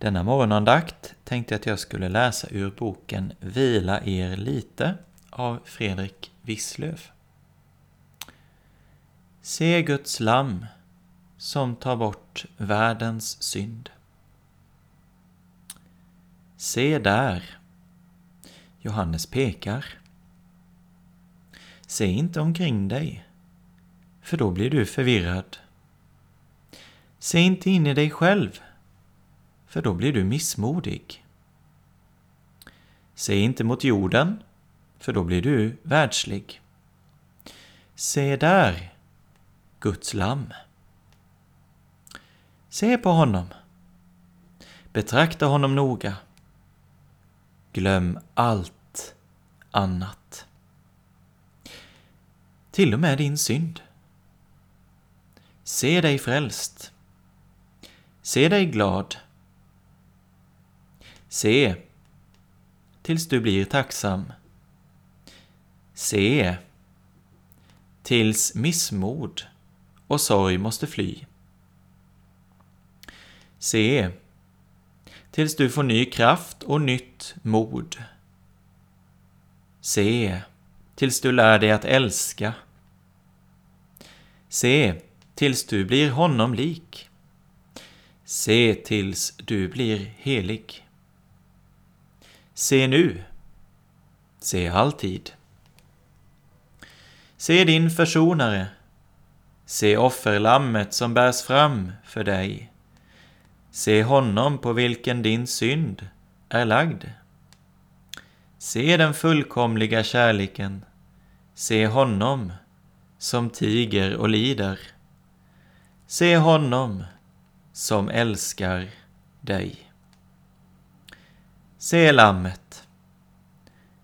Denna morgonandakt tänkte jag att jag skulle läsa ur boken Vila er lite av Fredrik Wisslöf. Se Guds lamm som tar bort världens synd. Se där. Johannes pekar. Se inte omkring dig, för då blir du förvirrad. Se inte in i dig själv, för då blir du missmodig. Se inte mot jorden, för då blir du världslig. Se där, Guds lamm. Se på honom. Betrakta honom noga. Glöm allt annat. Till och med din synd. Se dig frälst. Se dig glad Se, tills du blir tacksam. Se, tills missmod och sorg måste fly. Se, tills du får ny kraft och nytt mod. Se, tills du lär dig att älska. Se, tills du blir honom lik. Se tills du blir helig. Se nu. Se alltid. Se din försonare. Se offerlammet som bärs fram för dig. Se honom på vilken din synd är lagd. Se den fullkomliga kärleken. Se honom som tiger och lider. Se honom som älskar dig. Se lammet.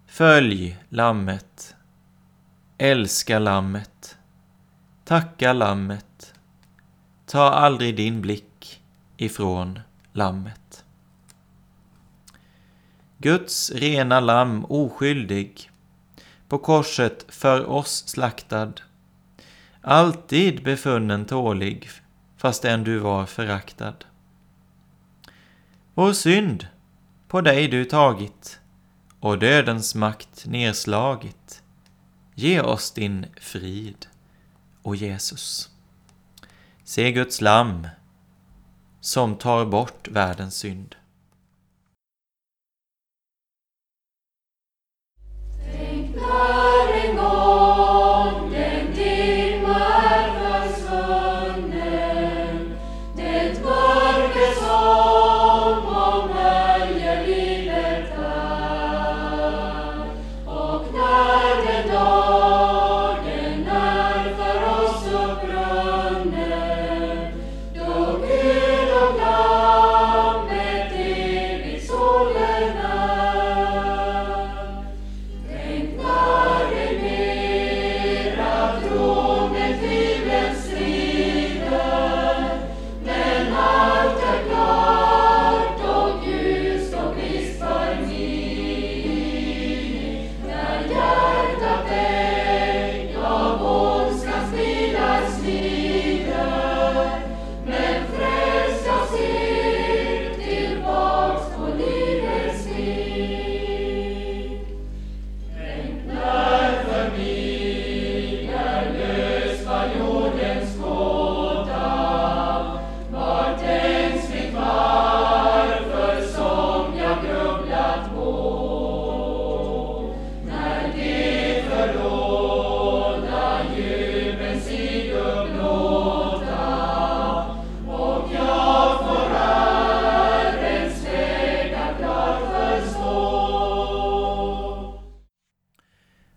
Följ lammet. Älska lammet. Tacka lammet. Ta aldrig din blick ifrån lammet. Guds rena lamm oskyldig, på korset för oss slaktad, alltid befunnen tålig, fastän du var föraktad. Vår synd på dig du tagit och dödens makt nerslagit. Ge oss din frid, o Jesus. Se Guds lamm som tar bort världens synd.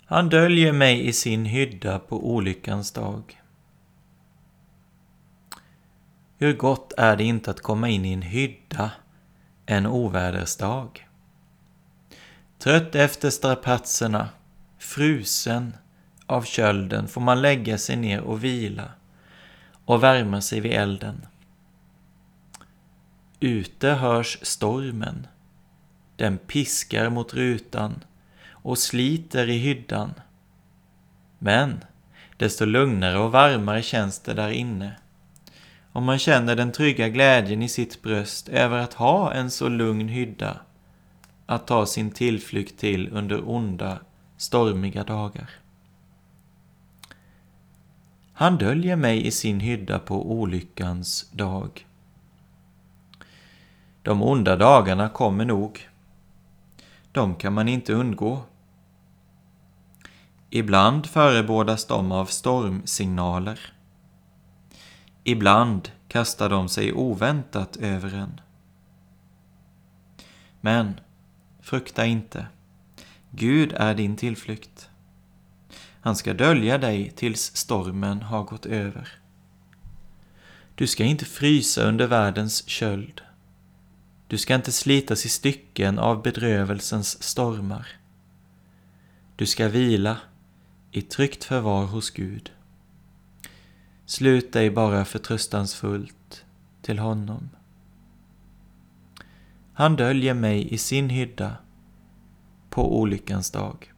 Han döljer mig i sin hydda på olyckans dag. Hur gott är det inte att komma in i en hydda en ovädersdag. Trött efter strapatserna, frusen av kölden får man lägga sig ner och vila och värma sig vid elden. Ute hörs stormen. Den piskar mot rutan och sliter i hyddan. Men desto lugnare och varmare känns det där inne. Och man känner den trygga glädjen i sitt bröst över att ha en så lugn hydda att ta sin tillflykt till under onda, stormiga dagar. Han döljer mig i sin hydda på olyckans dag. De onda dagarna kommer nog. De kan man inte undgå. Ibland förebådas de av stormsignaler. Ibland kastar de sig oväntat över en. Men frukta inte. Gud är din tillflykt. Han ska dölja dig tills stormen har gått över. Du ska inte frysa under världens köld. Du ska inte slitas i stycken av bedrövelsens stormar. Du ska vila i tryggt förvar hos Gud. Slut dig bara förtröstansfullt till honom. Han döljer mig i sin hydda på olyckans dag.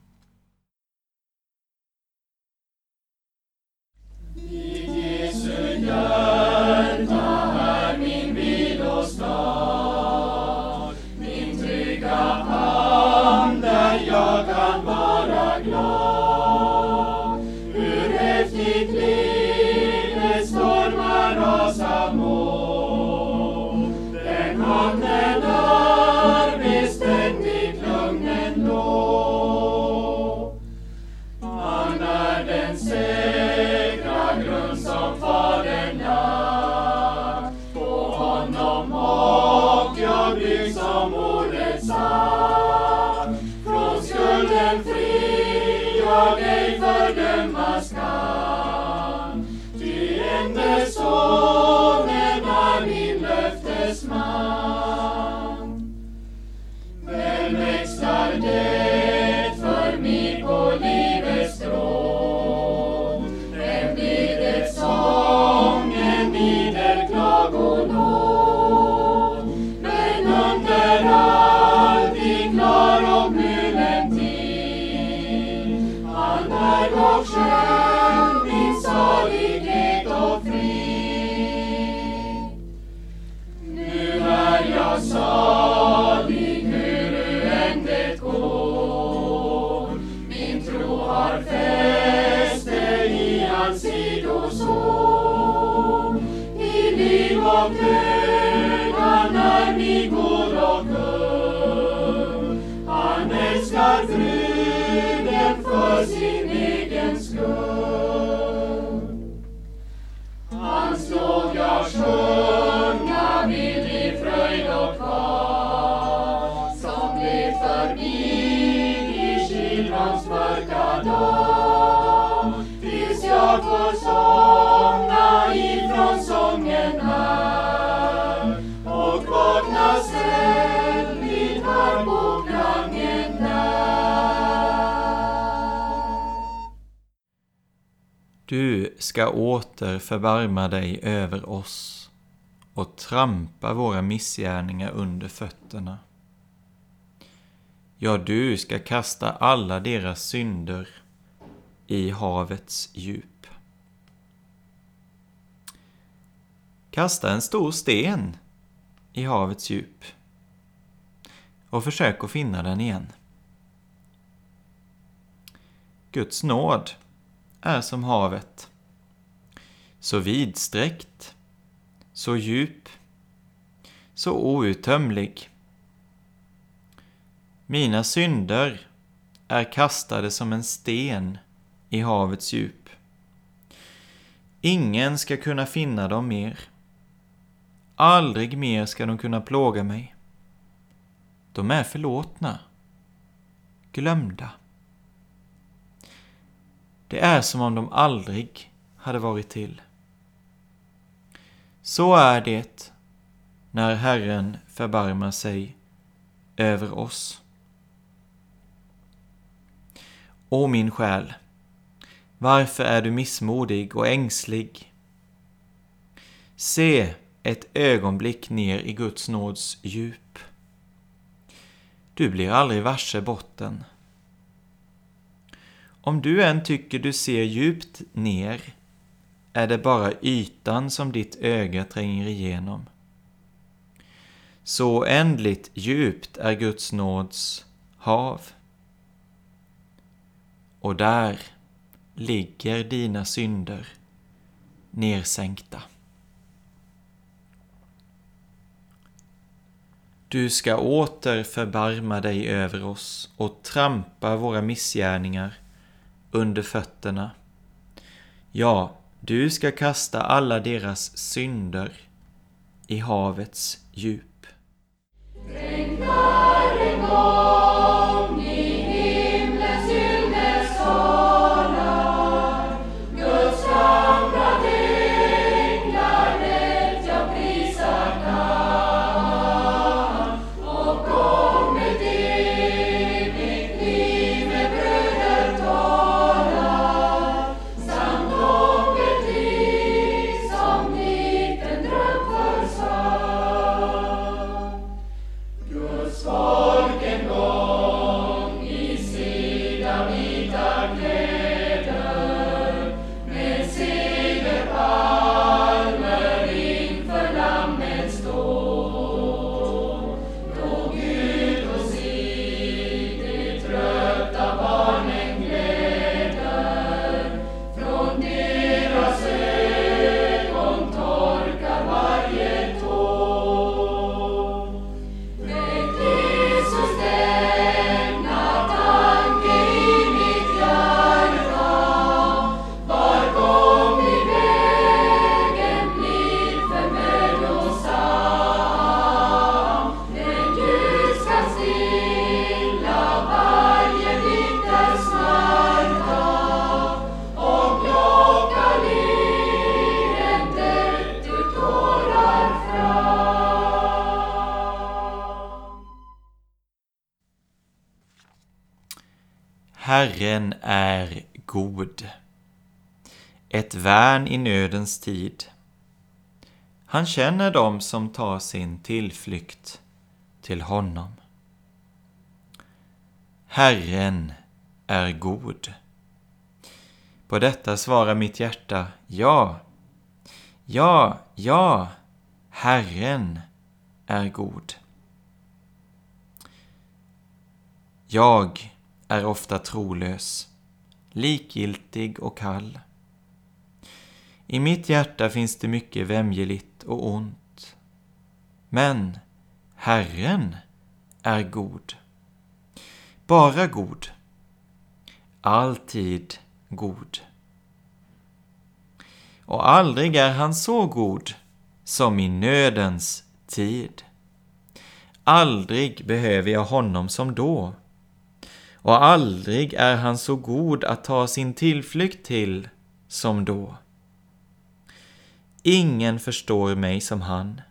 Du ska åter förbarma dig över oss och trampa våra missgärningar under fötterna. Ja, du ska kasta alla deras synder i havets djup. Kasta en stor sten i havets djup och försök att finna den igen. Guds nåd är som havet. Så vidsträckt, så djup, så outtömlig. Mina synder är kastade som en sten i havets djup. Ingen ska kunna finna dem mer. Aldrig mer ska de kunna plåga mig. De är förlåtna, glömda. Det är som om de aldrig hade varit till. Så är det när Herren förbarmar sig över oss. O min själ, varför är du missmodig och ängslig? Se ett ögonblick ner i Guds nåds djup. Du blir aldrig varse botten. Om du än tycker du ser djupt ner är det bara ytan som ditt öga tränger igenom. Så ändligt djupt är Guds nåds hav. Och där ligger dina synder nersänkta. Du ska åter förbarma dig över oss och trampa våra missgärningar under fötterna. Ja, du ska kasta alla deras synder i havets djup. Herren är god, ett värn i nödens tid. Han känner dem som tar sin tillflykt till honom. Herren är god. På detta svarar mitt hjärta ja. Ja, ja, Herren är god. Jag är ofta trolös, likgiltig och kall. I mitt hjärta finns det mycket vämjeligt och ont. Men Herren är god. Bara god. Alltid god. Och aldrig är han så god som i nödens tid. Aldrig behöver jag honom som då och aldrig är han så god att ta sin tillflykt till som då. Ingen förstår mig som han.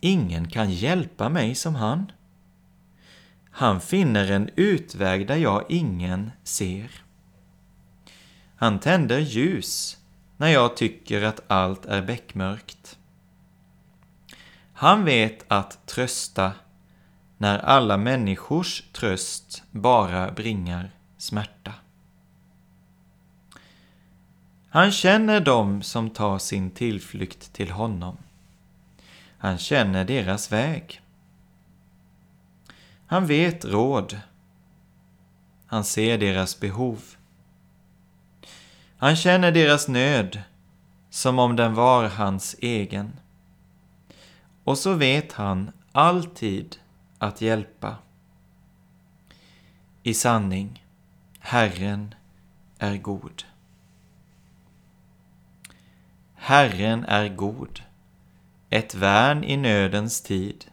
Ingen kan hjälpa mig som han. Han finner en utväg där jag ingen ser. Han tänder ljus när jag tycker att allt är beckmörkt. Han vet att trösta när alla människors tröst bara bringar smärta. Han känner dem som tar sin tillflykt till honom. Han känner deras väg. Han vet råd. Han ser deras behov. Han känner deras nöd som om den var hans egen. Och så vet han alltid att hjälpa. I sanning, Herren är god. Herren är god, ett värn i nödens tid.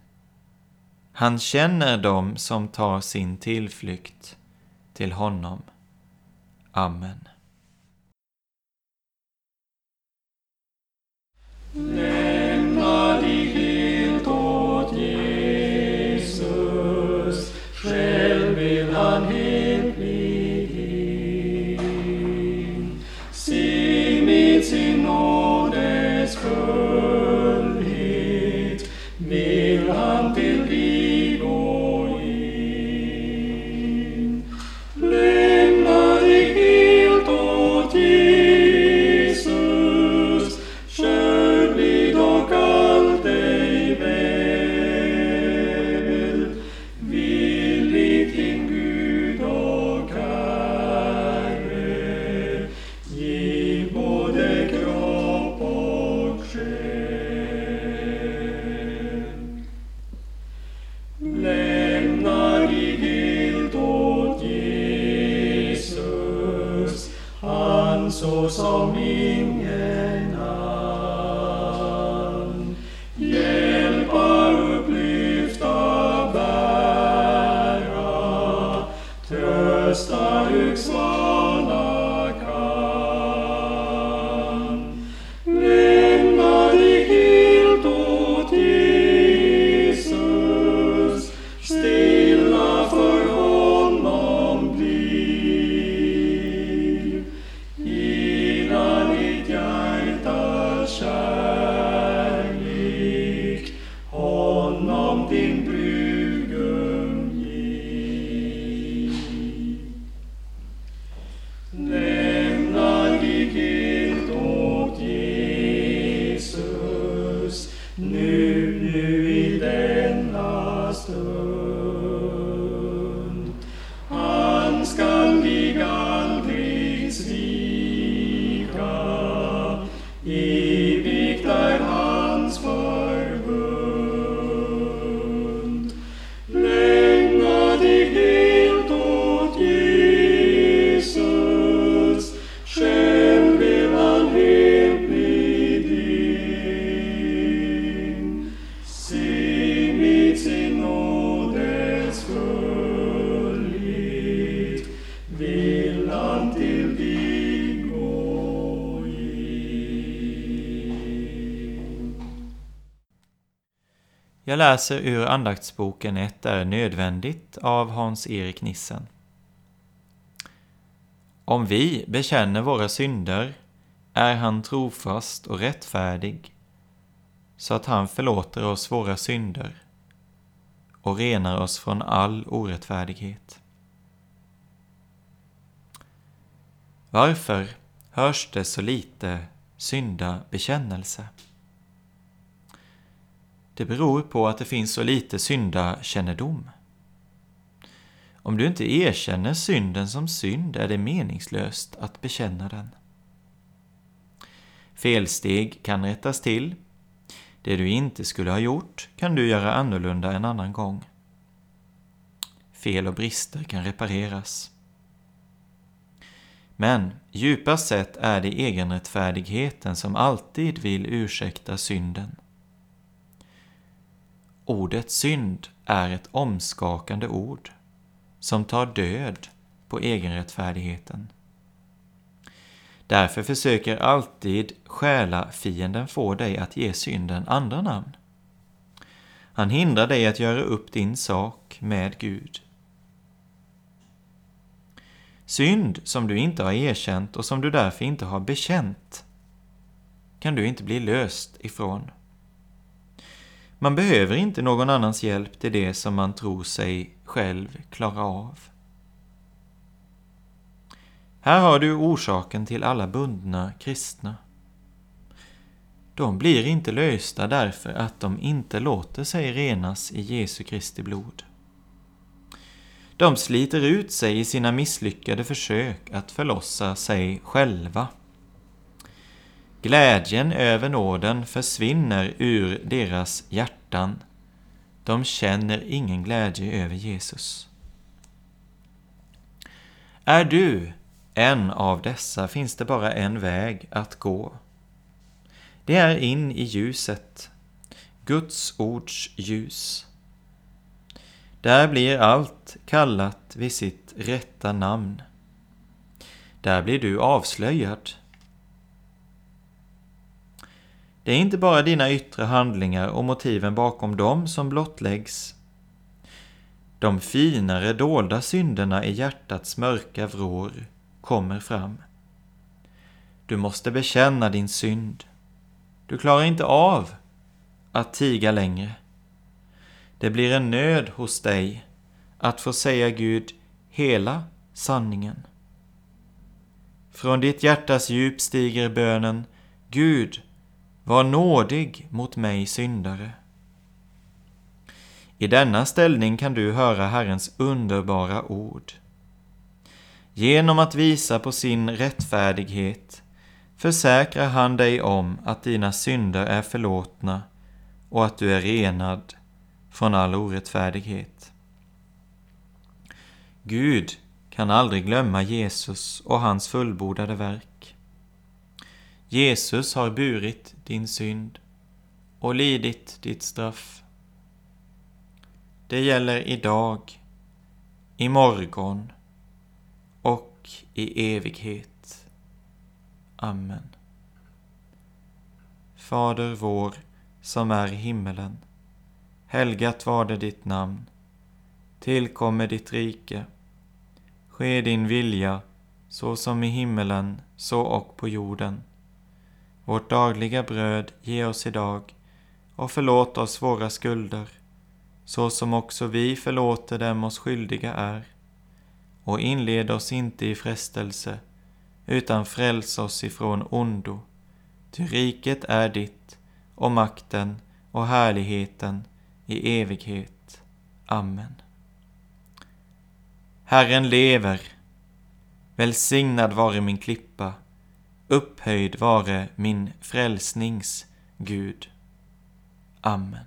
Han känner dem som tar sin tillflykt till honom. Amen. Nej. Läser ur andaktsboken 1 är nödvändigt av Hans-Erik Nissen. Om vi bekänner våra synder är han trofast och rättfärdig så att han förlåter oss våra synder och renar oss från all orättfärdighet. Varför hörs det så lite syndabekännelse? Det beror på att det finns så lite syndakännedom. Om du inte erkänner synden som synd är det meningslöst att bekänna den. Felsteg kan rättas till. Det du inte skulle ha gjort kan du göra annorlunda en annan gång. Fel och brister kan repareras. Men djupast sett är det egenrättfärdigheten som alltid vill ursäkta synden. Ordet synd är ett omskakande ord som tar död på egenrättfärdigheten. Därför försöker alltid själafienden få dig att ge synden andra namn. Han hindrar dig att göra upp din sak med Gud. Synd som du inte har erkänt och som du därför inte har bekänt kan du inte bli löst ifrån. Man behöver inte någon annans hjälp till det som man tror sig själv klara av. Här har du orsaken till alla bundna kristna. De blir inte lösta därför att de inte låter sig renas i Jesu Kristi blod. De sliter ut sig i sina misslyckade försök att förlossa sig själva. Glädjen över nåden försvinner ur deras hjärtan. De känner ingen glädje över Jesus. Är du en av dessa finns det bara en väg att gå. Det är in i ljuset, Guds ords ljus. Där blir allt kallat vid sitt rätta namn. Där blir du avslöjad det är inte bara dina yttre handlingar och motiven bakom dem som blottläggs. De finare dolda synderna i hjärtats mörka vrår kommer fram. Du måste bekänna din synd. Du klarar inte av att tiga längre. Det blir en nöd hos dig att få säga Gud hela sanningen. Från ditt hjärtas djup stiger bönen Gud, var nådig mot mig syndare. I denna ställning kan du höra Herrens underbara ord. Genom att visa på sin rättfärdighet försäkrar han dig om att dina synder är förlåtna och att du är renad från all orättfärdighet. Gud kan aldrig glömma Jesus och hans fullbordade verk. Jesus har burit din synd och lidit ditt straff. Det gäller idag, imorgon och i evighet. Amen. Fader vår, som är i himmelen. Helgat var det ditt namn. Tillkommer ditt rike. Ske din vilja, så som i himmelen, så och på jorden. Vårt dagliga bröd ge oss idag och förlåt oss våra skulder, så som också vi förlåter dem oss skyldiga är. Och inled oss inte i frestelse, utan fräls oss ifrån ondo. Ty riket är ditt, och makten och härligheten i evighet. Amen. Herren lever. Välsignad vare min klippa, upphöjd vare min frälsnings Gud. Amen.